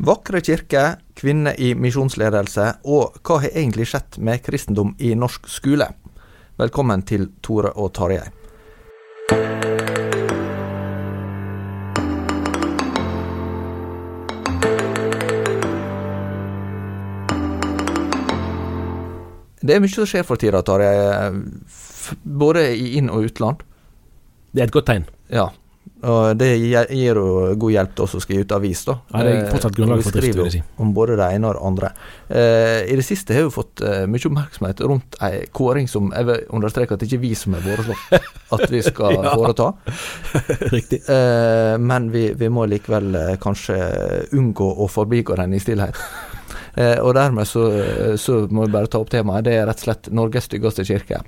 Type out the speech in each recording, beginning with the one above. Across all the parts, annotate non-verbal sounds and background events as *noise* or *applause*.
Vakre kirker, kvinner i misjonsledelse, og hva har egentlig skjedd med kristendom i norsk skole? Velkommen til Tore og Tarjei. Det er mye som skjer for tida, Tarjei. Både i inn- og utland. Det er et godt tegn. Ja. Og det gir jo god hjelp til oss skal gi ut avis, da. Ja, det er fortsatt grunnlag Eh, for drift, vil jeg si. Om både det ene og det andre. Eh, I det siste har vi fått eh, mye oppmerksomhet rundt ei kåring som jeg vil understreke at det ikke er vi som har foreslått at vi skal *laughs* Ja. foreta. *laughs* Riktig. Eh, men vi, vi må likevel eh, kanskje unngå å forbigå den i stillhet. Eh, og dermed så, så må vi bare ta opp temaet. Det er rett og slett Norges styggeste kirke.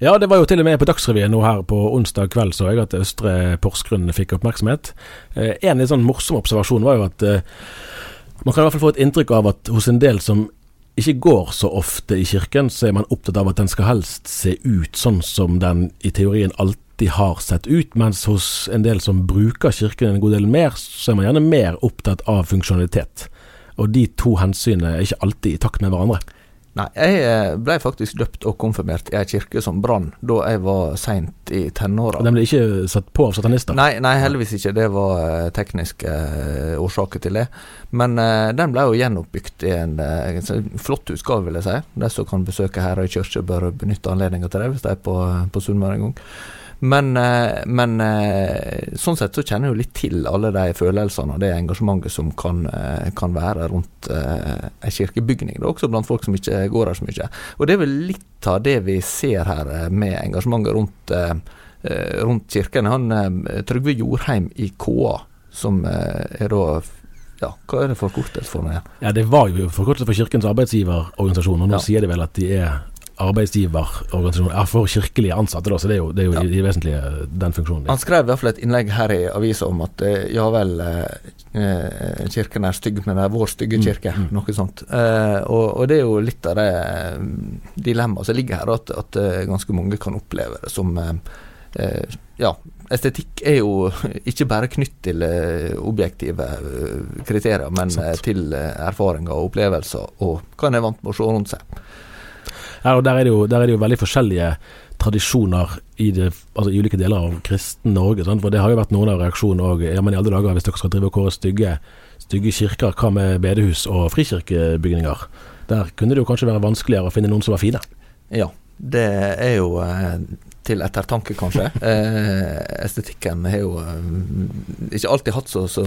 Ja, det var jo til og med på Dagsrevyen nå her på onsdag kveld så jeg at Østre Porsgrunn fikk oppmerksomhet. Eh, en litt sånn morsom observasjon var jo at eh, man kan i hvert fall få et inntrykk av at hos en del som ikke går så ofte i kirken, så er man opptatt av at den skal helst se ut sånn som den i teorien alltid har sett ut, mens hos en del som bruker kirken en god del mer, så er man gjerne mer opptatt av funksjonalitet. Og de to hensynene er ikke alltid i takt med hverandre. Nei, jeg eh, ble faktisk døpt og konfirmert i ei kirke som brann da jeg var seint i tenåra. Den ble ikke satt på av satanister. Nei, nei, heldigvis ikke. Det var eh, tekniske eh, årsaker til det. Men eh, den ble jo gjenoppbygd i en, en sånn flott utgave, vil jeg si. De som kan besøke Herøy kirke, bør benytte anledninga til det hvis de er på, på Sunnmøre en gang. Men, eh, men eh, sånn sett så kjenner jeg jo litt til alle de følelsene og det engasjementet som kan, eh, kan være rundt ei kirkebygning. Det er også blant folk som ikke går her så mye. Og det er vel litt av det vi ser her med engasjementet rundt rundt kirken. Han Trygve Jorheim i KA, som er da Ja, hva er det forkortet for noe? Ja, Det var jo forkortet for Kirkens arbeidsgiverorganisasjon, og nå Ja. sier de vel at de er arbeidsgiverorganisasjon ja, for kirkelige ansatte, da, så det er jo, det er jo Ja. i, i vesentlige den funksjonen. Han skrev i hvert fall et innlegg her i avisa om at eh, ja vel, eh, eh, kirken er stygg, men det er vår stygge Mm, kirke. mm. Noe sånt. Eh, og, og det er jo litt av det eh, dilemmaet som ligger her, at, at eh, ganske mange kan oppleve det som eh, eh, Ja, estetikk er jo *laughs* ikke bare knytt til eh, objektive eh, kriterier, men Sant. eh, til eh, erfaringer og opplevelser, og hva en er vant med å se rundt seg. Ja, og der er, det jo, der er det jo veldig forskjellige tradisjoner i, det, altså i ulike deler av kristen Norge. Sant? For det har jo vært noen av reaksjonene òg. Ja, men i alle dager, hvis dere skal drive og kåre stygge, stygge kirker, hva med bedehus og frikirkebygninger? Der kunne det jo kanskje være vanskeligere å finne noen som var fine. Ja, det er jo eh, til ettertanke, kanskje. *laughs* eh, estetikken har jo eh, ikke alltid hatt så, så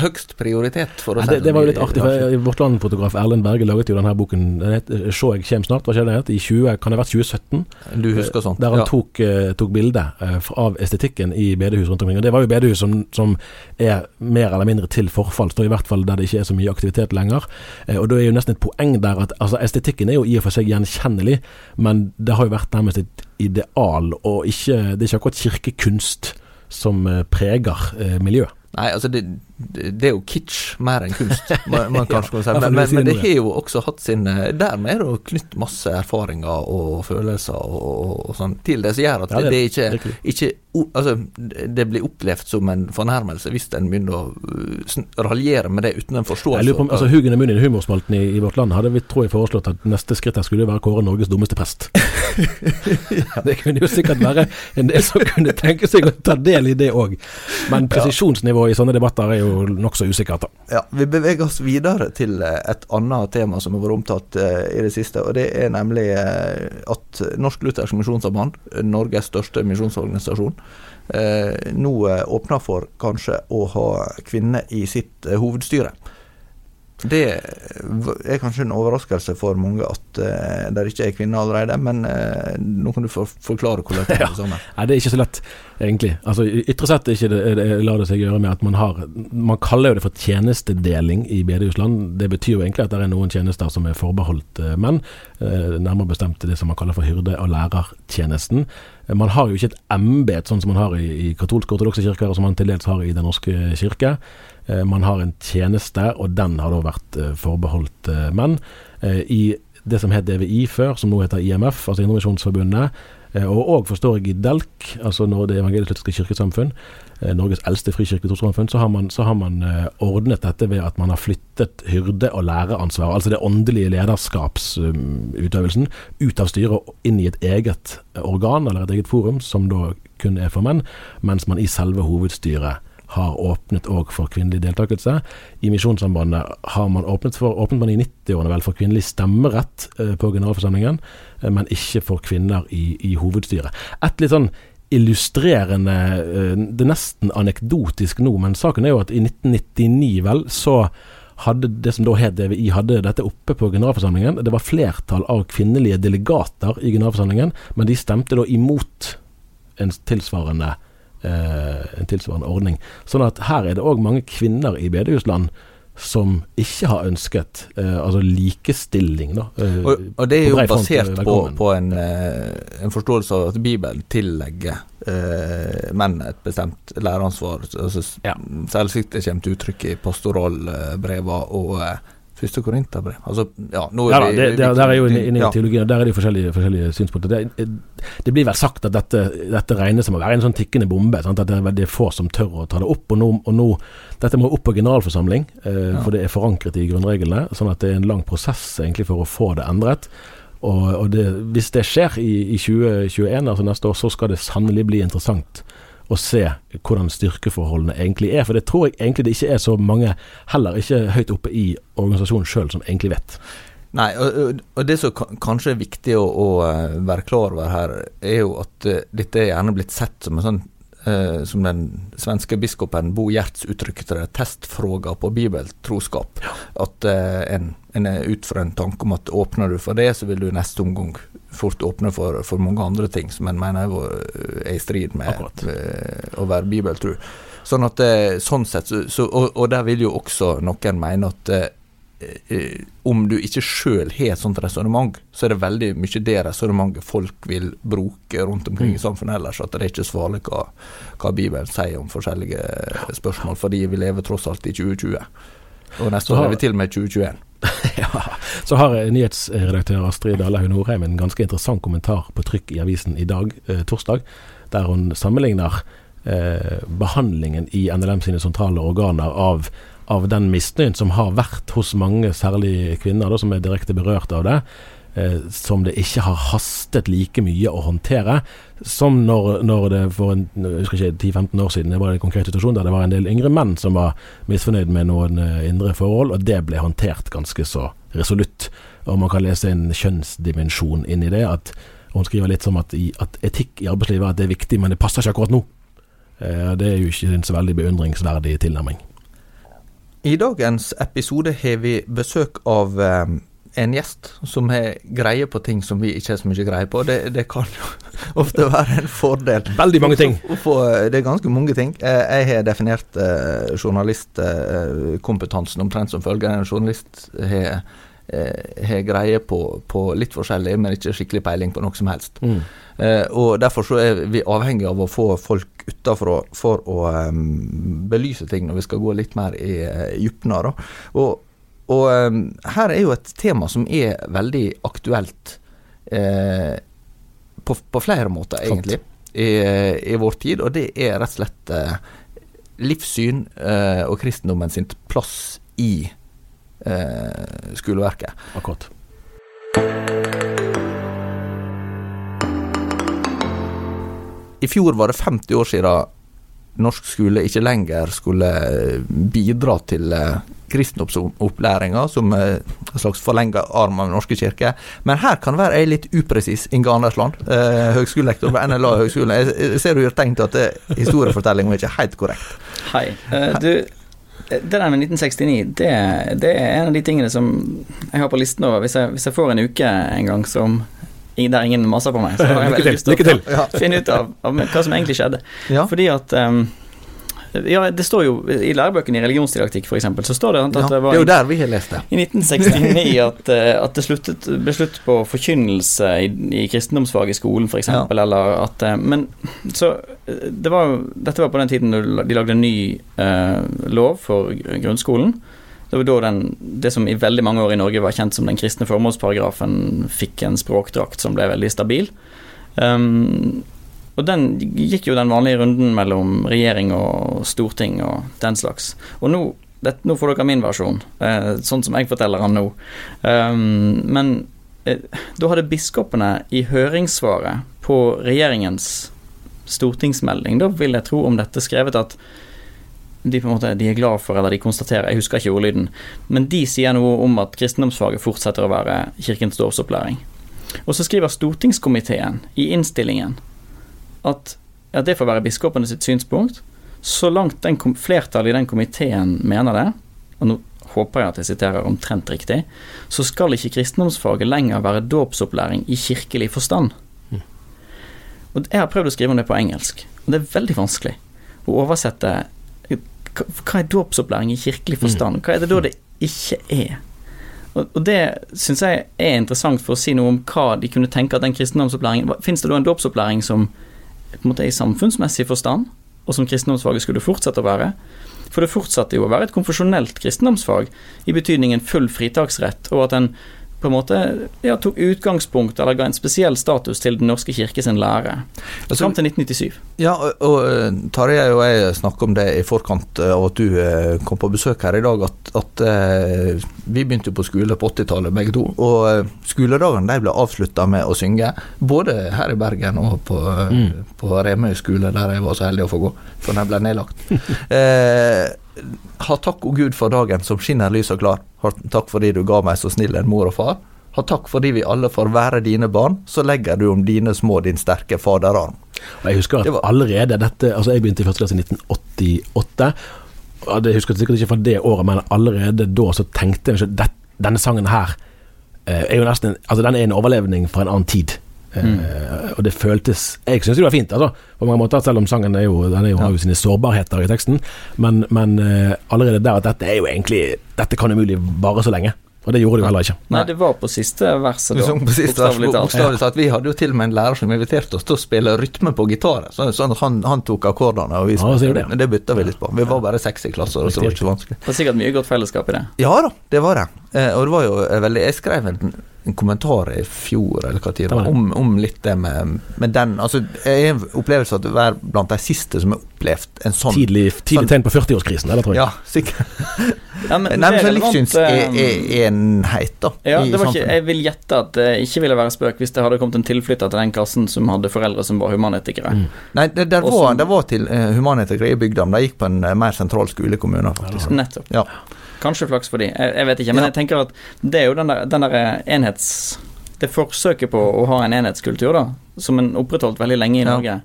høgst prioritet, for å si det, det var jo litt artig, for Vårt Land-fotograf Erlend Berge laget jo denne boken den het 'Så jeg kjem snart', hva skjer det het? I 20, kan det ha vært 2017? Du husker sånt? Der han ja. tok, eh, tok bilde eh, av estetikken i bedehus rundt omkring. Og Det var jo bedehus som, som er mer eller mindre til forfall, i hvert fall der det ikke er så mye aktivitet lenger. Eh, og da er jo nesten et poeng der at altså, estetikken er jo i og for seg gjenkjennelig, men det har jo vært nærmest et ideal, og ikke, det er ikke akkurat kirkekunst som eh, preger eh, miljøet. Nei, altså det, det det er jo kitsch mer enn kunst, *laughs* man, man kan si. Men, men, men det har jo også hatt sin eh, Dermed er det jo knytt masse erfaringer og følelser og, og, og sånn til det, som gjør at Ja, det, det- det ikke, virkelig. ikke Altså, det blir opplevd som en fornærmelse hvis en begynner å uh, raljere med det uten en forståelse. Jeg lurer på om, altså Hugen og Munin, humorspalten i, i Vårt Land, hadde vi tror jeg foreslått at neste skritt her skulle være kåre Norges dummeste prest. *laughs* Det kunne jo sikkert være en del som kunne tenke seg å ta del i det òg. Men presisjonsnivået i sånne debatter er jo nokså usikkert, da. Ja, Vi beveger oss videre til eh, et annet tema som har vært omtalt eh, i det siste. og Det er nemlig eh, at Norsk Luthersk Misjonssamband, Norges største misjonsorganisasjon, nå åpner for kanskje å ha kvinner i sitt hovedstyre. Det er kanskje en overraskelse for mange at det ikke er kvinner allerede, men nå kan du for forklare hvordan det *laughs* sammen. Nei, det er ikke så lett, egentlig. Altså, Ytre sett ikke det, det, lar det seg gjøre med at man har Man kaller jo det for tjenestedeling i bedehusland. Det betyr jo egentlig at det er noen tjenester som er forbeholdt eh, menn. Eh, nærmere bestemt det som man kaller for hyrde- og lærertjenesten. Eh, man har jo ikke et embet sånn som man har i, i katolske ortodokse kirker, og som man til dels har i Den norske kirke. Man har en tjeneste, og den har da vært eh, forbeholdt eh, menn. I det som het DVI før, som nå heter IMF, altså Indremisjonsforbundet, Eh, Og òg forstår jeg i DELK, altså når det evangelisk-lutherske kirkesamfunn, eh, Norges eldste frikirke trossamfunn, så har man, så har man eh, ordnet dette ved at man har flyttet hyrde- og læreansvar, altså det åndelige lederskapsutøvelsen, ut av styret og inn i et eget organ, eller et eget forum, som da kun er for menn, mens man i selve hovedstyret har åpnet òg for kvinnelig deltakelse. I Misjonssambandet har man åpnet for åpnet man i 90-årene vel for kvinnelig stemmerett eh, på generalforsamlingen, eh, men ikke for kvinner i, i hovedstyret. Et litt sånn illustrerende eh, Det er nesten anekdotisk nå, men saken er jo at i 1999 vel, så hadde det som da het DVI, hadde dette oppe på generalforsamlingen. Det var flertall av kvinnelige delegater i generalforsamlingen, men de stemte da imot en tilsvarende en tilsvarende ordning. Sånn at her er det òg mange kvinner i bedehusland som ikke har ønsket eh, altså likestilling, da. eh, Og, og det er jo basert eh, på, på en, eh, en forståelse av at Bibelen tillegger eh, menn et bestemt læreansvar. Altså, Ja. Selvsikt kommer til uttrykk i pastoralbrevene og eh, første korinterbrev. Altså, ja, nå Ja vi- det, det, der er jo inne i ja. teologien, der er det forskjellige, forskjellige synspunkter. Det, det blir vel sagt at dette, dette regnes som å være en sånn tikkende bombe. Sant? At det er få som tør å ta det opp. Og nå, og nå Dette må opp på generalforsamling, eh, Ja. for det er forankret i grunnreglene. Sånn at det er en lang prosess egentlig for å få det endret. Og, og det, hvis det skjer i, i 2021, altså neste år, så skal det sannelig bli interessant å se hvordan styrkeforholdene egentlig er. For det tror jeg egentlig det ikke er så mange, heller ikke høyt oppe i organisasjonen sjøl, som egentlig vet. Nei, og, og- og det som kanskje er viktig å, å eh, være klar over her, er jo at eh, dette er gjerne blitt sett som en sånn eh, som den svenske biskopen Bo Gjerts uttrykte det, testfråga på bibeltroskap. At eh, en, en er ut fra en tanke om at åpner du for det, så vil du i neste omgang fort åpne for, for mange andre ting som en mener er, er i strid med Akkurat. eh, å være bibeltro. Sånn at eh, sånn sett, så, og, og der vil jo også noen mene at eh, eh, om du ikke sjøl har et sånt resonnement, så er det veldig mye det resonnementet folk vil bruke rundt omkring i samfunnet ellers. At det er ikke så farlig hva, hva Bibelen sier om forskjellige spørsmål, fordi vi lever tross alt i 2020. Og neste år er vi til og med 2021. *laughs* ja. Så har eh, nyhetsredaktør Astrid Dalaug Norheim en ganske interessant kommentar på trykk i avisen i dag, eh, torsdag, der hun sammenligner eh, behandlingen i NLM sine sentrale organer av, av den misnøyen som har vært hos mange, særlig kvinner, da, som er direkte berørt av det. Eh, som det ikke har hastet like mye å håndtere som når, når det for en, jeg husker ikke 10-15 år siden det var en konkret situasjon der det var en del yngre menn som var misfornøyd med noen eh, indre forhold, og det ble håndtert ganske så resolutt. Og man kan lese en kjønnsdimensjon inn i det. at Hun skriver litt som at, i, at etikk i arbeidslivet at det er viktig, men det passer ikke akkurat nå. Eh, det er jo ikke en så veldig beundringsverdig tilnærming. I dagens episode har vi besøk av eh, en gjest som har greie på ting som vi ikke har så mye greie på. Det, det kan jo *laughs* ofte være en fordel. Veldig mange ting. Det er ganske mange ting. Eh, jeg har definert eh, journalistkompetansen omtrent som følger. En journalist har, eh, har greie på, på litt forskjellig, men ikke skikkelig peiling på noe som helst. Mm. Eh, og Derfor så er vi avhengig av å få folk utafra for å um, belyse ting når vi skal gå litt mer i uh, dybden. Og, og um, her er jo et tema som er veldig aktuelt eh, på, på flere måter, egentlig, i, i vår tid. Og det er rett og slett eh, livssyn eh, og kristendommen sin plass i eh, skoleverket. Akkurat. I fjor var det 50 år siden norsk skole ikke lenger skulle eh, bidra til kristenopplæringa, som eh, en slags forlenga arm av Den norske kirke. Men her kan være jeg litt upresis, Inge Andersland, eh, høgskolelektor ved NLA høgskole. Jeg, ser du har tenkt at det- historiefortellinga ikke er helt korrekt. Hei. Eh, du, det der med 1969, det, det er en av de tingene som jeg har på listen over. Hvis jeg, hvis jeg får en uke en gang som der ingen maser på meg, så har jeg *laughs* veldig lyst til lykke til. Ja. å finne ut av, av hva som egentlig skjedde. Ja. Fordi at ehm, Ja, det står jo i lærebøkene i religionsdidaktikk, f.eks., så står det at Ja, det det var er jo der vi har lest det. i 1969 *laughs* at, eh, at det sluttet, ble slutt på forkynnelse i, i kristendomsfag i skolen, f.eks., Ja. eller at eh, Men så eh, det var, Dette var på den tiden de lagde en ny eh, lov for grunnskolen. Det var da den, det som i veldig mange år i Norge var kjent som den kristne formålsparagrafen, fikk en språkdrakt som ble veldig stabil. Um, og den gikk jo den vanlige runden mellom regjering og storting og den slags. Og nå, det, nå får dere min versjon, eh, sånn som jeg forteller han nå. Um, men eh, da hadde biskopene i høringssvaret på regjeringens stortingsmelding, da vil jeg tro om dette skrevet at de på en måte de er glad for, eller de konstaterer, jeg husker ikke ordlyden, men de sier noe om at kristendomsfaget fortsetter å være kirkens dårsopplæring. Og så skriver stortingskomiteen i innstillingen at ja, det får være biskopene sitt synspunkt, så langt den flertallet i den komiteen mener det, og nå håper jeg at jeg siterer omtrent riktig, så skal ikke kristendomsfaget lenger være dåpsopplæring i kirkelig forstand. Og jeg har prøvd å skrive om det på engelsk, og det er veldig vanskelig å oversette hva er dåpsopplæring i kirkelig forstand? Hva er det da det ikke er? Og det syns jeg er interessant for å si noe om hva de kunne tenke at den kristendomsopplæringen Fins det da en dåpsopplæring som på en måte i samfunnsmessig forstand, og som kristendomsfaget skulle fortsette å være? For det fortsatte jo å være et konfesjonelt kristendomsfag, i betydningen full fritaksrett, og at en på en måte ja, tok utgangspunkt, eller ga en spesiell status til Den norske kirke sin lære, Altså, fram til 1997. Ja, og, og eh, Tarjei og jeg snakka om det i forkant eh, av at du eh, kom på besøk her i dag, at, at vi begynte på skole på 80-tallet begge to. Og skoledagene de ble avslutta med å synge, både her i Bergen og på, mm. på Remøy skole, der jeg var så heldig å få gå, for den ble nedlagt. *laughs* eh, ha takk, o Gud, for dagen som skinner lys og klar. Ha takk fordi du ga meg så snill en mor og far. Ha takk fordi vi alle får være dine barn, så legger du om dine små din sterke faderarm. Og jeg husker at Det var- allerede dette Altså, jeg begynte i første klasse i 1988. Og det- Jeg husker sikkert ikke fra det året, men allerede da så tenkte jeg at denne sangen her eh, er jo nesten Altså, den er en overlevning fra en annen tid. Eh, og det føltes Jeg syns det var fint, altså. På mange måter, selv om sangen er jo, den er jo, har jo sine sårbarheter i teksten. Men, men eh, allerede der at dette er jo egentlig Dette kan umulig vare så lenge. Og det gjorde det jo heller ikke. Nei, det var på siste verset, da. på siste bokstavelig talt. talt. Vi hadde jo til og med en lærer som inviterte oss til å spille rytme på gitaret. Så, sånn at han, han tok akkordene, og vi Ja, sier det? Men det bytta vi litt på. Vi var bare seks i klassen, så det var ikke så vanskelig. Det var sikkert mye godt fellesskap i det. Ja da, det var det. Eh, og det var jo eh, veldig Jeg skrev en, en kommentar i fjor, eller hva tid om, om litt det med, med den Altså, jeg har en opplevelse av å være blant de siste som har opplevd en sånn Tidlig, tidlig sånn- tegn på 40-årskrisen, eller tror jeg. Ja, sikkert. *laughs* Ja, men Nei, men relevant, eh, livssynsenhet, da. Ja, det var ikke, jeg vil gjette at det ikke ville være spøk hvis det hadde kommet en tilflytter til den klassen som hadde foreldre som var humanetikere. Mm. Nei, det, det, var, det var til uh, humanetikere i bygda, men de gikk på en uh, mer sentral skolekommune, faktisk. Ja. Nettopp. Ja. Kanskje flaks for de, jeg, jeg vet ikke. Men Ja. jeg tenker at det er jo den der, den der enhets... Det forsøket på å ha en enhetskultur, da, som en opprettholdt veldig lenge i Ja. Norge,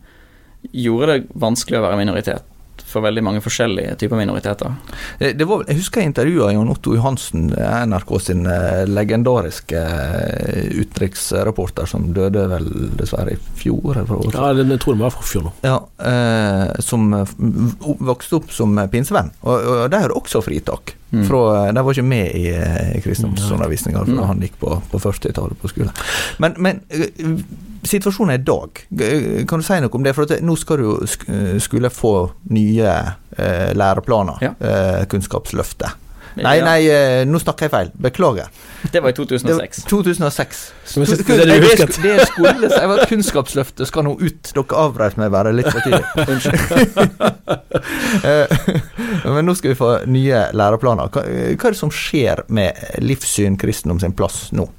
gjorde det vanskelig å være minoritet for veldig mange forskjellige typer minoriteter. Eh, Det var, jeg husker jeg intervjua Jon Otto Johansen, eh, NRK sin eh, legendariske eh, utenriksreporter, som døde vel dessverre i fjor. Eller for. Ja, det, jeg tror det var fra fjor nå. Ja, eh, som eh, vokste opp som pinsevenn. Og, og der er det også fritak. Mm. Fra, eh, de var ikke med i, eh, kristendomsundervisninga da han gikk på, på 40-tallet på skolen. Men, men eh, situasjonen i dag, kan du si noe om det? For nå skal du jo sk- skulle få nye læreplaner. Ja. Kunnskapsløftet. Nei, nei, eh, nå snakker jeg feil. Beklager. Det var i Det 2006. 2006. Men så- Sku- det er det du Nei, det, er det skulle var Kunnskapsløftet skal nå ut. Dere avbrøt meg bare litt for tidlig. Unnskyld. *laughs* *laughs* Men nå skal vi få nye læreplaner. Hva, hva er det som skjer med livssyn, kristendom sin plass nå?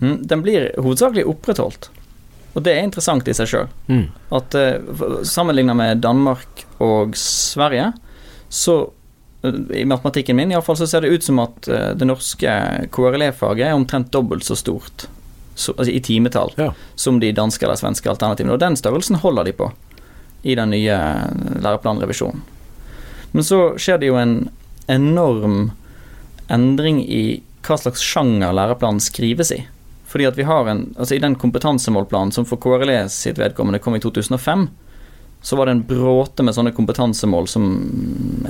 Mm, den blir hovedsakelig opprettholdt. Og det er interessant i seg sjøl. Mm. At uh, sammenligna med Danmark og Sverige, så eh, I matematikken min iallfall så ser det ut som at eh, det norske KRLE-faget er omtrent dobbelt så stort så, altså i timetall Ja. som de danske eller svenske alternativene. Og den størrelsen holder de på i den nye læreplanrevisjonen. Men så skjer det jo en enorm endring i hva slags sjanger læreplanen skrives i. Fordi at vi har en, altså I den kompetansemålplanen som for KRLE sitt vedkommende kom i 2005, så var det en bråte med sånne kompetansemål som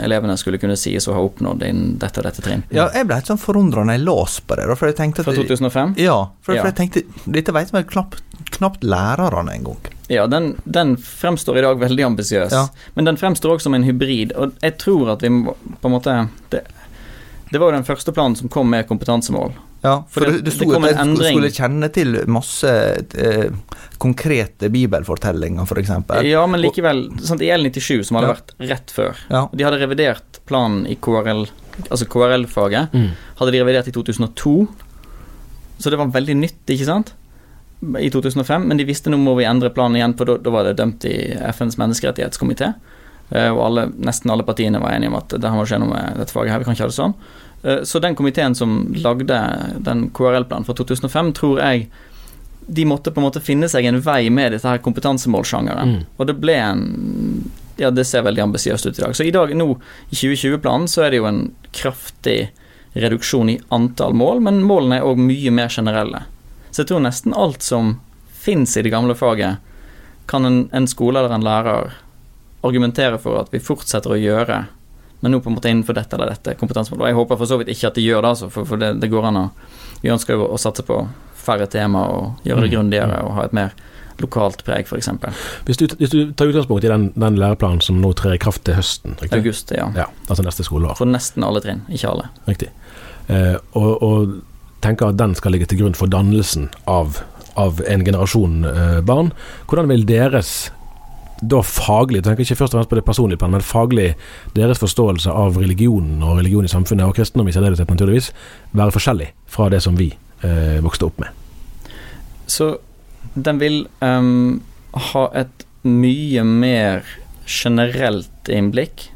elevene skulle kunne sies å ha oppnådd innen dette og dette trinn. Ja, jeg ble helt sånn forundra når jeg las på det. da, For jeg tenkte at Fra 2005? Ja, for, Ja. for jeg tenkte Dette vet vi knapt, knapt lærerne engang. Ja, den, den fremstår i dag veldig ambisiøs, Ja. men den fremstår også som en hybrid. Og jeg tror at vi må på en måte Det, det var jo den første planen som kom med kompetansemål. Ja, for, For det- det, sto kom at en skulle, endring. skulle kjenne til masse eh, konkrete bibelfortellinger, f.eks. Ja, men likevel. Sant, I L97, som hadde Ja. vært rett før Ja. De hadde revidert planen i KRL, altså KRL-faget. Mm. Hadde de revidert i 2002. Så det var veldig nytt, ikke sant? I 2005, men de visste nå må vi endre planen igjen, for da, da var det dømt i FNs menneskerettighetskomité. Eh, og alle, nesten alle partiene var enige om at det her må skje noe med dette faget her, vi kan ikke ha det sånn. Eh, så den komiteen som lagde den KRL-planen fra 2005, tror jeg de måtte på en måte finne seg en vei med dette her kompetansemålsjangeren. Mm. Og det ble en Ja, det ser veldig ambisiøst ut i dag. Så i dag, nå i 2020-planen, så er det jo en kraftig reduksjon i antall mål, men målene er òg mye mer generelle. Så jeg tror nesten alt som fins i det gamle faget, kan en, en skole eller en lærer argumentere for at vi fortsetter å gjøre, men nå på en måte innenfor dette eller dette kompetansemålet. Og jeg håper for så vidt ikke at de gjør det, altså, for, for det, det går an å Vi ønsker jo å satse på færre tema og gjøre det Mm. grundigere og ha et mer lokalt preg, f.eks. Hvis, du, hvis du tar utgangspunkt i den, den læreplanen som nå trer i kraft til høsten, riktig? August, ja. Ja, altså neste skoleår. For nesten alle trinn, ikke alle. Riktig. Eh, og, og tenker at den skal ligge til grunn for dannelsen av, av en generasjon eh, barn. Hvordan vil deres da faglig, tenker ikke først og fremst på det personlige plan, men faglig deres forståelse av religionen og religion i samfunnet, og kristendom i særdeleshet naturligvis, være forskjellig fra det som vi eh, vokste opp med? Så den vil um, ha et mye mer generelt innblikk.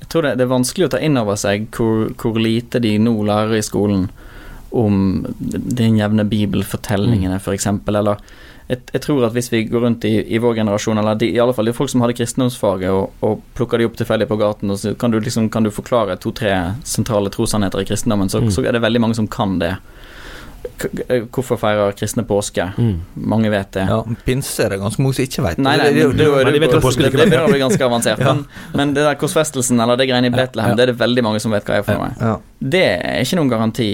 Jeg tror det, det er vanskelig å ta inn over seg hvor, hvor lite de nå lærer i skolen om den jevne bibelfortellingene, f.eks., eller jeg, jeg tror at hvis vi går rundt i, i vår generasjon, eller de, i alle fall de folk som hadde kristendomsfaget, og, og plukker de opp tilfeldig på gaten, og så kan du, liksom, kan du forklare to-tre sentrale trossannheter i kristendommen, så, Mm. så er det veldig mange som kan det. K hvorfor feirer kristne påske? Mange vet det. Ja, pinse er det ganske mange som ikke vet. Nei, nei, Det- det- begynner å bli ganske avansert. *laughs* Ja. Men, men det der korsfestelsen, eller det greiene i Betlehem, Ja. det er det veldig mange som vet hva er for noe. ja. Det er ikke noen garanti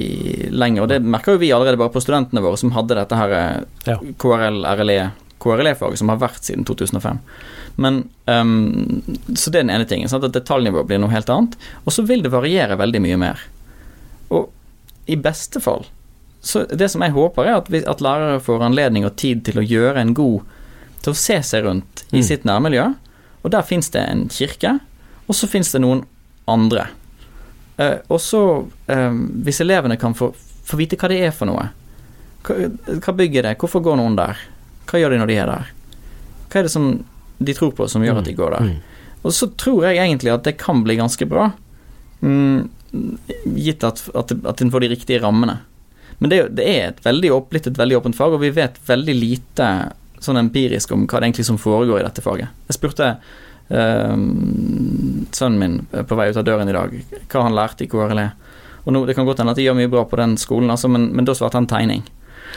lenger, og det merker jo vi allerede bare på studentene våre som hadde dette her eh, Ja. KRL, RLE, KRLE-faget som har vært siden 2005. Men um, Så det er den ene tingen. Sant? At detaljnivået blir noe helt annet. Og så vil det variere veldig mye mer. Og i beste fall Så det som jeg håper, er at, vi, at lærere får anledning og tid til å gjøre en god Til å se seg rundt i Mm. sitt nærmiljø. Og der fins det en kirke, og så fins det noen andre. Eh, og så, eh, hvis elevene kan få, få vite hva det er for noe Hva, hva bygger det? Hvorfor går noen der? Hva gjør de når de er der? Hva er det som de tror på som gjør at de går der? Mm. Og så tror jeg egentlig at det kan bli ganske bra, mm, gitt at, at, at en får de riktige rammene. Men det, det er et veldig blitt et veldig åpent fag, og vi vet veldig lite sånn empirisk om hva det egentlig som foregår i dette faget. Jeg spurte eh, sønnen min på vei ut av døren i dag hva han lærte i KRLE. Og nå, Det kan godt hende at de gjør mye bra på den skolen, altså, men, men da svarte han tegning.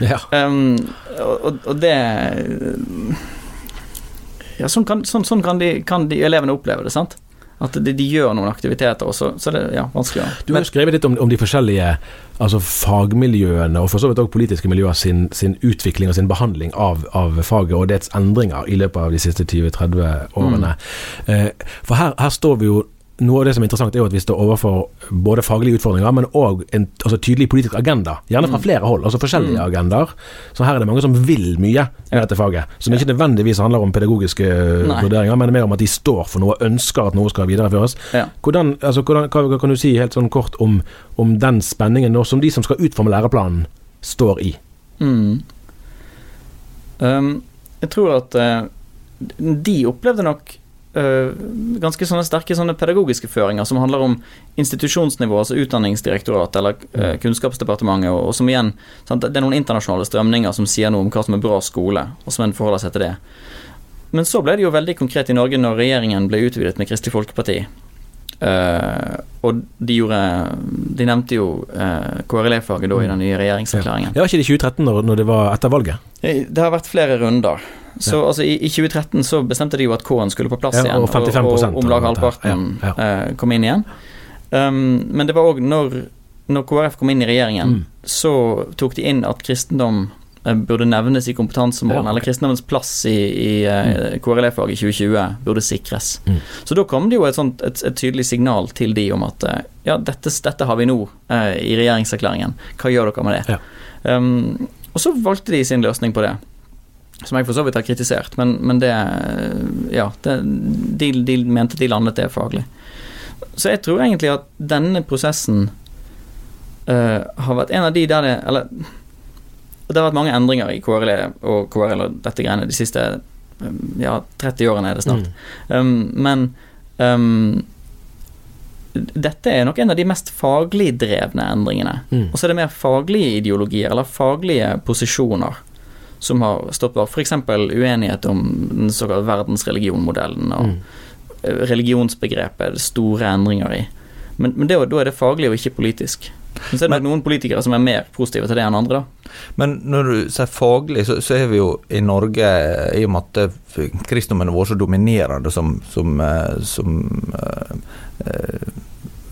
Ja. Um, og, og det Ja, sånn kan, sånn, sånn kan, de, kan de elevene oppleve det, sant? At de, de gjør noen aktiviteter, også, så, det det ja, vanskeligere. Du har jo skrevet litt om, om, de forskjellige altså fagmiljøene, og for så vidt også politiske miljøer sin, sin utvikling og sin behandling av, av, faget og dets endringer i løpet av de siste 20-30 årene. Mm. Eh, for her, her står vi jo noe av det som er interessant, er jo at vi står overfor både faglige utfordringer, men òg en altså, tydelig politisk agenda. Gjerne fra mm. flere hold, altså forskjellige mm. agendaer. Så her er det mange som vil mye med dette faget. Som ikke nødvendigvis handler om pedagogiske øh, Nei. vurderinger, men mer om at de står for noe, ønsker at noe skal videreføres. Ja. Hvordan, altså, hvordan, hva, kan du si helt sånn kort om, om den spenningen nå som de som skal utforme læreplanen, står i? Mm. Um, jeg tror at uh, de opplevde nok ganske sånne sterke sånne pedagogiske føringer som handler om institusjonsnivå, altså Utdanningsdirektoratet eller uh, Kunnskapsdepartementet, og, som igjen sant, Det er noen internasjonale strømninger som sier noe om hva som er bra skole, og som en forholder seg til det. Men så ble det jo veldig konkret i Norge når regjeringen ble utvidet med Kristelig Folkeparti. Uh, og de gjorde De nevnte jo uh, KRLE-faget da i den nye regjeringserklæringen. Ja, Var ikke det i 2013, når, når det var etter valget? Det har vært flere runder. Så ja. altså, i, i, 2013 så bestemte de jo at K-en skulle på plass ja, igjen, og, og, og om lag halvparten ja, uh, kom inn igjen. Um, men det var òg når, når, KrF kom inn i regjeringen, mm. så tok de inn at kristendom uh, burde nevnes i kompetansemålene, okay. eller kristendommens plass i, i uh, mm. KRLE-faget i 2020 burde sikres. Mm. Så da kom det jo et, sånt, et, et tydelig signal til de om at ja, dette, dette har vi nå i regjeringserklæringen, hva gjør dere med det? Um, og så valgte de sin løsning på det. Som jeg for så vidt har kritisert, men, men det Ja, det, de, de, mente de landet det faglig. Så jeg tror egentlig at denne prosessen uh, har vært en av de der det Eller det har vært mange endringer i KRL og KRL og dette greiene de siste ja, 30 årene er det snart. Mm. Um, men um, dette er nok en av de mest faglig drevne endringene. Mm. Og så er det mer faglige ideologier, eller faglige posisjoner, som har stått bak f.eks. uenighet om den såkalte verdensreligionmodellen og mm. religionsbegrepet store endringer i. Men, men det, da er det faglig og ikke politisk. Men så er det men, noen politikere som er mer positive til det enn andre, da. Men når du sier faglig, så, så er vi jo i Norge, i og med at kristendommen har vært så dominerende som, som, som uh, uh,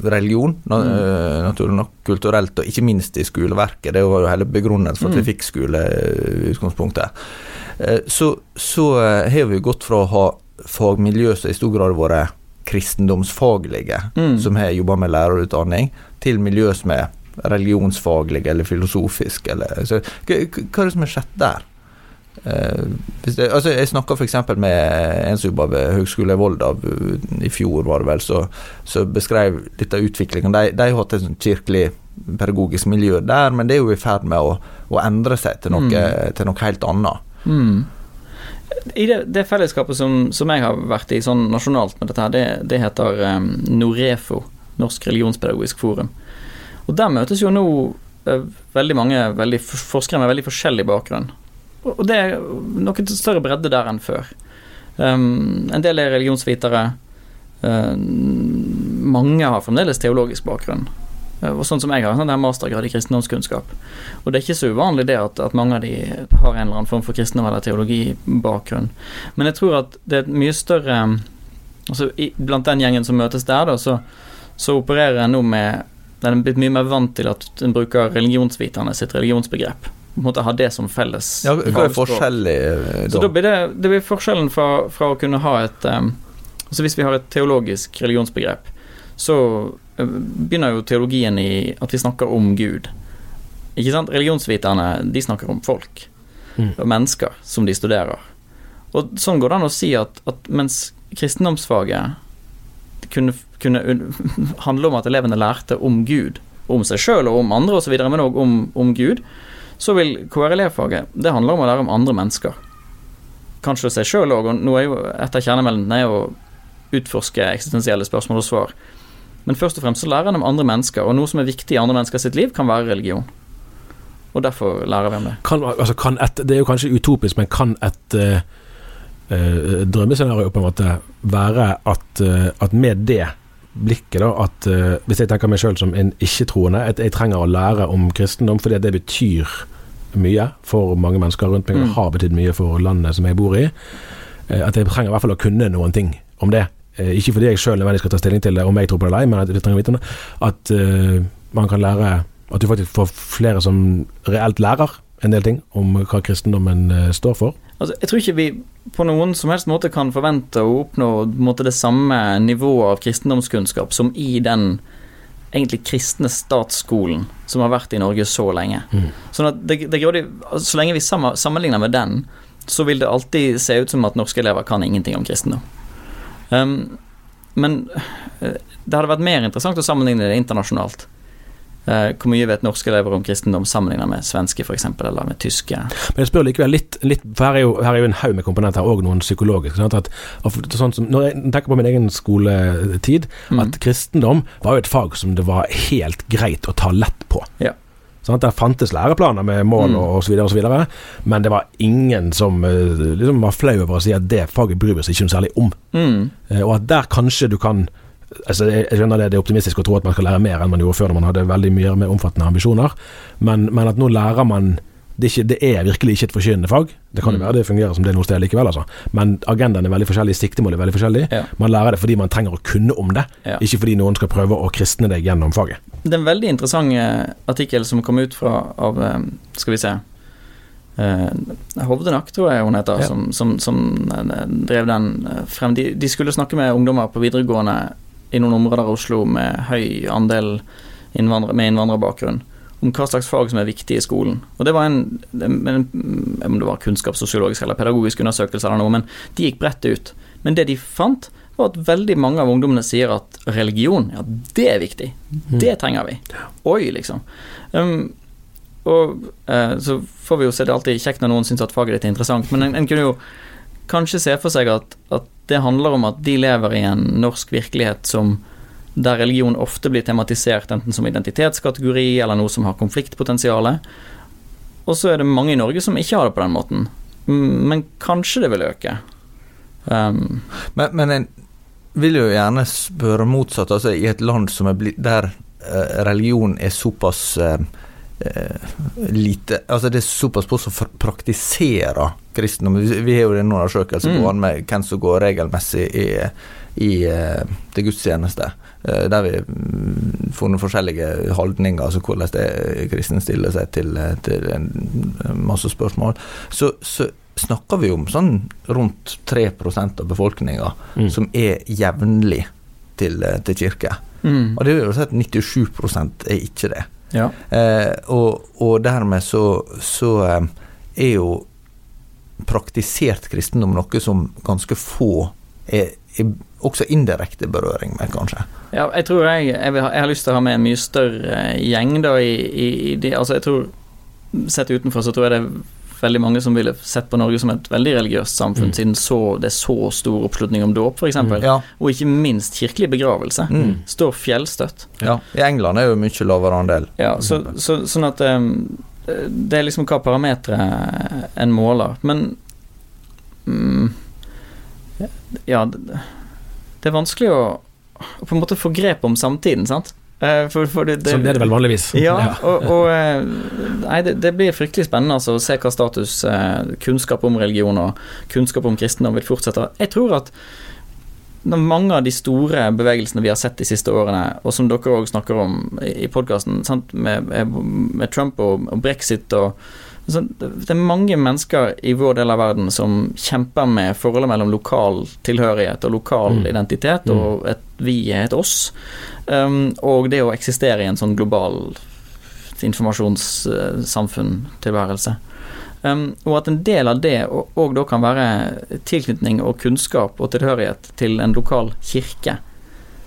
religion, mm. Eh, naturlig nok, kulturelt, og ikke minst i skoleverket. Det var jo hele begrunnelsen for at vi mm. fikk skole i utgangspunktet. Eh, så, så eh, har vi gått fra å ha fagmiljø som i stor grad har vært kristendomsfaglige, mm. som har jobba med lærerutdanning, til miljø som er religionsfaglige eller filosofiske. Eller, så, hva, hva er det som har skjedd der? Uh, det, altså jeg snakka f.eks. med en som jobba ved Høgskolen i Volda i fjor, var det vel, så, så beskrev litt av utviklingen. De, de har hatt et sånt kirkelig pedagogisk miljø der, men det er jo i ferd med å, å endre seg til noe, mm. til noe helt annet. Mm. I det, det fellesskapet som, som, jeg har vært i sånn nasjonalt med dette, her, det, det heter um, Norefo, Norsk religionspedagogisk forum. Og Der møtes jo nå uh, veldig mange veldig forskere med veldig forskjellig bakgrunn. Og det er noe større bredde der enn før. Um, en del er religionsvitere. Uh, mange har fremdeles teologisk bakgrunn. Uh, og sånn som jeg har, sånn der mastergrad i kristendomskunnskap. Og det er ikke så uvanlig det at, at, mange av de har en eller annen form for kristendom eller teologibakgrunn. Men jeg tror at det er et mye større altså i, Blant den gjengen som møtes der, da, så, så opererer en nå med Den er blitt mye mer vant til at en bruker religionsviterne sitt religionsbegrep måte ha det som felles Ja, Hva er forskjellig eh, da? Så da blir det, det blir forskjellen fra, fra, å kunne ha et um, Altså Hvis vi har et teologisk religionsbegrep, så uh, begynner jo teologien i at vi snakker om Gud. Ikke sant? Religionsviterne de snakker om folk mm. og mennesker som de studerer. Og sånn går det an å si at, at mens kristendomsfaget kunne, kunne *laughs* handle om at elevene lærte om Gud, om seg sjøl og om andre osv., men òg om, om Gud, så vil KRLE-faget Det handler om å lære om andre mennesker. Kanskje seg sjøl òg, og nå er jo et av kjernemeldene å utforske eksistensielle spørsmål og svar. Men først og fremst så lærer en om andre mennesker, og noe som er viktig i andre mennesker sitt liv, kan være religion. Og derfor lærer vi om det. Kan, altså kan et, det er jo kanskje utopisk, men kan et uh, drømmescenarioet på en måte være at, uh, at med det blikket, da, at uh, hvis jeg tenker meg sjøl som en ikke-troende, at jeg trenger å lære om kristendom fordi det betyr mye for mange mennesker rundt meg, og Mm. har betydd mye for landet som jeg bor i, Uh, at jeg trenger i hvert fall å kunne noen ting om det. Uh, Ikke fordi jeg sjøl nødvendigvis skal ta stilling til det om jeg tror på det eller ei, men at jeg trenger å vite om det. At man kan lære At du faktisk får flere som reelt lærer en del ting om hva kristendommen står for. Altså, jeg tror ikke vi på noen som helst måte kan forvente å oppnå måte, det samme nivået av kristendomskunnskap som i den egentlig kristne statsskolen som har vært i Norge så lenge. Mm. Sånn at det, det Så lenge vi sammenligner med den, så vil det alltid se ut som at norske elever kan ingenting om kristendom. Um, men eh, det hadde vært mer interessant å sammenligne det internasjonalt. Eh, hvor mye vet norske elever om kristendom sammenlignet med svenske, f.eks., eller med tyske? Men jeg spør likevel litt, litt for her er, jo, her er jo en haug med komponenter, og noen psykologiske. Sant? At, sånn som, når jeg tenker på min egen skoletid, Mm. at kristendom var jo et fag som det var helt greit å ta lett på. Ja. at Der fantes læreplaner med mål Mm. og, så videre, men det var ingen som eh, liksom var flau over å si at det faget bryr vi oss ikke noe særlig om. Mm. Eh, Og at der kanskje du kan Altså jeg skjønner det, det er optimistisk å tro at man skal lære mer enn man gjorde før når man hadde veldig mye mer omfattende ambisjoner, men, men at nå lærer man det, er ikke, det er virkelig ikke et forkynnende fag. Det kan jo Mm. være det fungerer som det noe sted likevel, altså. Men agendaen er veldig forskjellig, siktemålet er veldig forskjellig. Ja. Man lærer det fordi man trenger å kunne om det, Ja. ikke fordi noen skal prøve å kristne deg gjennom faget. Det er en veldig interessant eh, artikkel som kom ut fra av eh, Skal vi se eh, Hovdenak, tror jeg hun heter, Ja. som, som, som drev den frem. De, de skulle snakke med ungdommer på videregående i noen områder av Oslo med høy andel innvandrer, med innvandrerbakgrunn, om hva slags fag som er viktig i skolen. Og det var en, en, en om det var kunnskapssosiologisk eller pedagogisk undersøkelse eller noe, men de gikk bredt ut. Men det de fant, var at veldig mange av ungdommene sier at religion, ja, det er viktig. Det trenger vi. Oi, liksom. Um, og uh, så får vi jo se, det er alltid kjekt når noen syns at faget ditt er interessant, men en, en kunne jo kanskje se for seg at, at det handler om at de lever i en norsk virkelighet som der religion ofte blir tematisert enten som identitetskategori eller noe som har konfliktpotensial. Og så er det mange i Norge som ikke har det på den måten. Men kanskje det vil øke. Um, Men, men en vil jo gjerne spørre motsatt. Altså I et land som er blitt der eh, religion er såpass eh, lite Altså det er såpass få som praktiserer kristendom. Vi har jo en undersøkelse Mm. gående med hvem som går regelmessig i, i eh, til gudstjeneste. eh, Der vi har funnet forskjellige holdninger, altså hvordan det kristne stiller seg til, eh, til en masse spørsmål. Så, så snakker vi om sånn rundt 3% av befolkninga Mm. som er jevnlig til, eh, til kirke. mm, Og det vil si at 97% er ikke det. Ja. Eh, og, og dermed så, så eh, er jo praktisert kristendom noe som ganske få er, er også indirekte berøring med, kanskje. Ja, jeg tror jeg, jeg, ha, jeg har lyst til å ha med en mye større gjeng da i, i, i de Altså, jeg tror Sett utenfor så tror jeg det er veldig mange som ville sett på Norge som et veldig religiøst samfunn, Mm. siden så, det er så stor oppslutning om dåp, f.eks. Mm. Ja. Og ikke minst kirkelig begravelse. Mm. Står fjellstøtt. ja. I England er jo mye lavere andel. Ja, så, så, sånn at um, Det er liksom hva parametere en måler. Men um, Ja, det, det er vanskelig å, å på en måte få grep om samtiden, sant? Eh, For, for det, det, Sånn er det vel vanligvis. Ja, *laughs* og, og eh, Nei, det, det blir fryktelig spennende altså, å se hva status eh, kunnskap om religion og kunnskap om kristendom vil fortsette. Jeg tror at mange av de store bevegelsene vi har sett de siste årene, og som dere òg snakker om i, i podkasten, med, med Trump og, og brexit og sånn, Det er mange mennesker i vår del av verden som kjemper med forholdet mellom lokal tilhørighet og lokal Mm. identitet, Mm. og et vi er et oss. Um, og det å eksistere i en sånn global informasjonssamfunn-tilværelse. Um, og at en del av det òg da kan være tilknytning og kunnskap og tilhørighet til en lokal kirke.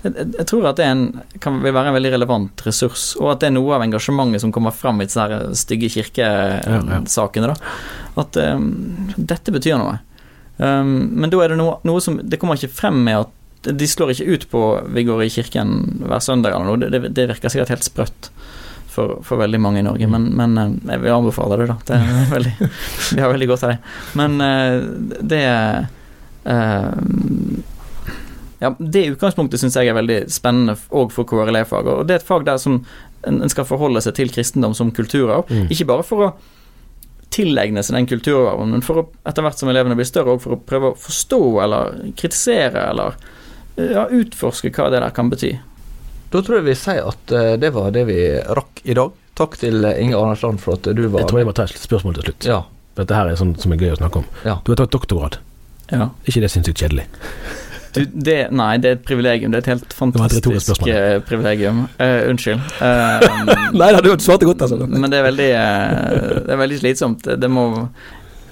Jeg, jeg, tror at det en, kan, vil være en veldig relevant ressurs, og at det er noe av engasjementet som kommer fram i disse stygge kirkesakene. da. At um, dette betyr noe. Um, men da er det noe, noe som Det kommer ikke frem med at de slår ikke ut på 'vi går i kirken hver søndag' eller noe. Det, det, det virker sikkert helt sprøtt for, for veldig mange i Norge, men, men eh, jeg vil anbefale det, da. Det er *laughs* veldig, vi har veldig godt av det. Men eh, det eh, ja, Det utgangspunktet syns jeg er veldig spennende òg for KRLE-faget. Og det er et fag der som en en skal forholde seg til kristendom som kulturarv. Mm. Ikke bare for å tilegne seg den kulturarven, men for å, etter hvert som elevene blir større, òg for å prøve å forstå eller kritisere eller eh, ja, utforske hva det der kan bety. Da tror jeg vi sier at eh, det var det vi rakk i dag. Takk til eh, Inge Arnesland for at du var Jeg tror jeg må ta et spørsmål til slutt. Ja. Dette her er sånn som er gøy å snakke om. Ja. Du har tatt doktorgrad. Ja. Er ikke det sinnssykt kjedelig? Du, det, nei, det er et privilegium. Det er et helt fantastisk et eh, privilegium. Uh, unnskyld. Uh, *laughs* Nei da, du svarte godt, altså. men det er veldig, uh, det er veldig slitsomt. Det, det må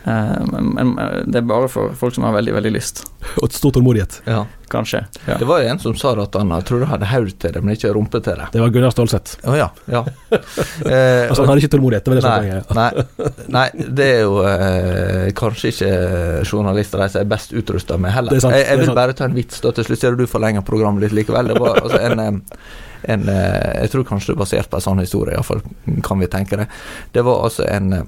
men, men det er bare for folk som har veldig, veldig lyst. *laughs* Og stor tålmodighet. ja. Kanskje. Ja. Det var jo en som sa at han trodde han hadde hode til det, men ikke rumpe til det. Det var Gunnar Stålseth. Oh, ja. ja. *laughs* Eh, Altså, han hadde ikke tålmodighet. Det var det som var Nei, poenget. nei, nei, det er jo eh, kanskje ikke journalister de som er best utrusta med heller. Det er sant, jeg, jeg vil bare ta en vits da til slutt, ser du forlenger programmet litt likevel. Det var altså en, eh, en eh, Jeg tror kanskje det er basert på en sånn historie, iallfall kan vi tenke det. Det var altså en eh,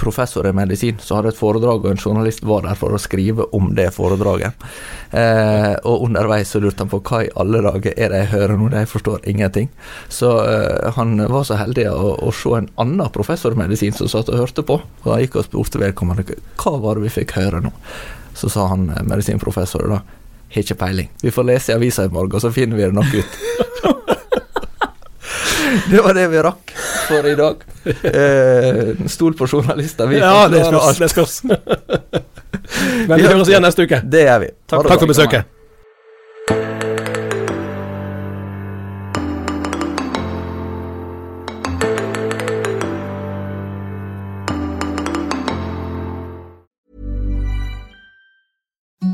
professor i medisin som hadde et foredrag, og en journalist var der for å skrive om det foredraget. Eh, og underveis så lurte han på hva i alle dager er det jeg hører nå, jeg forstår ingenting. Så eh, han var så heldig å, å se en annen professor i medisin som satt og hørte på, og han gikk og spurte vedkommende hva var det vi fikk høre nå. Så sa han eh, medisinprofessor da har ikke peiling. Vi får lese i avisa i morgen, så finner vi det nok ut. *laughs* det var det vi rakk for i dag. Eh, stol på journalister. Vi Ja, det spørs. Det spørs. *laughs* Men vi høres igjen neste uke. Det gjør vi. Takk, Takk for besøket.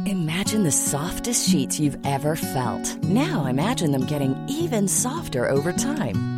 Imagine the softest sheets you've ever felt. Now imagine them getting even softer over time.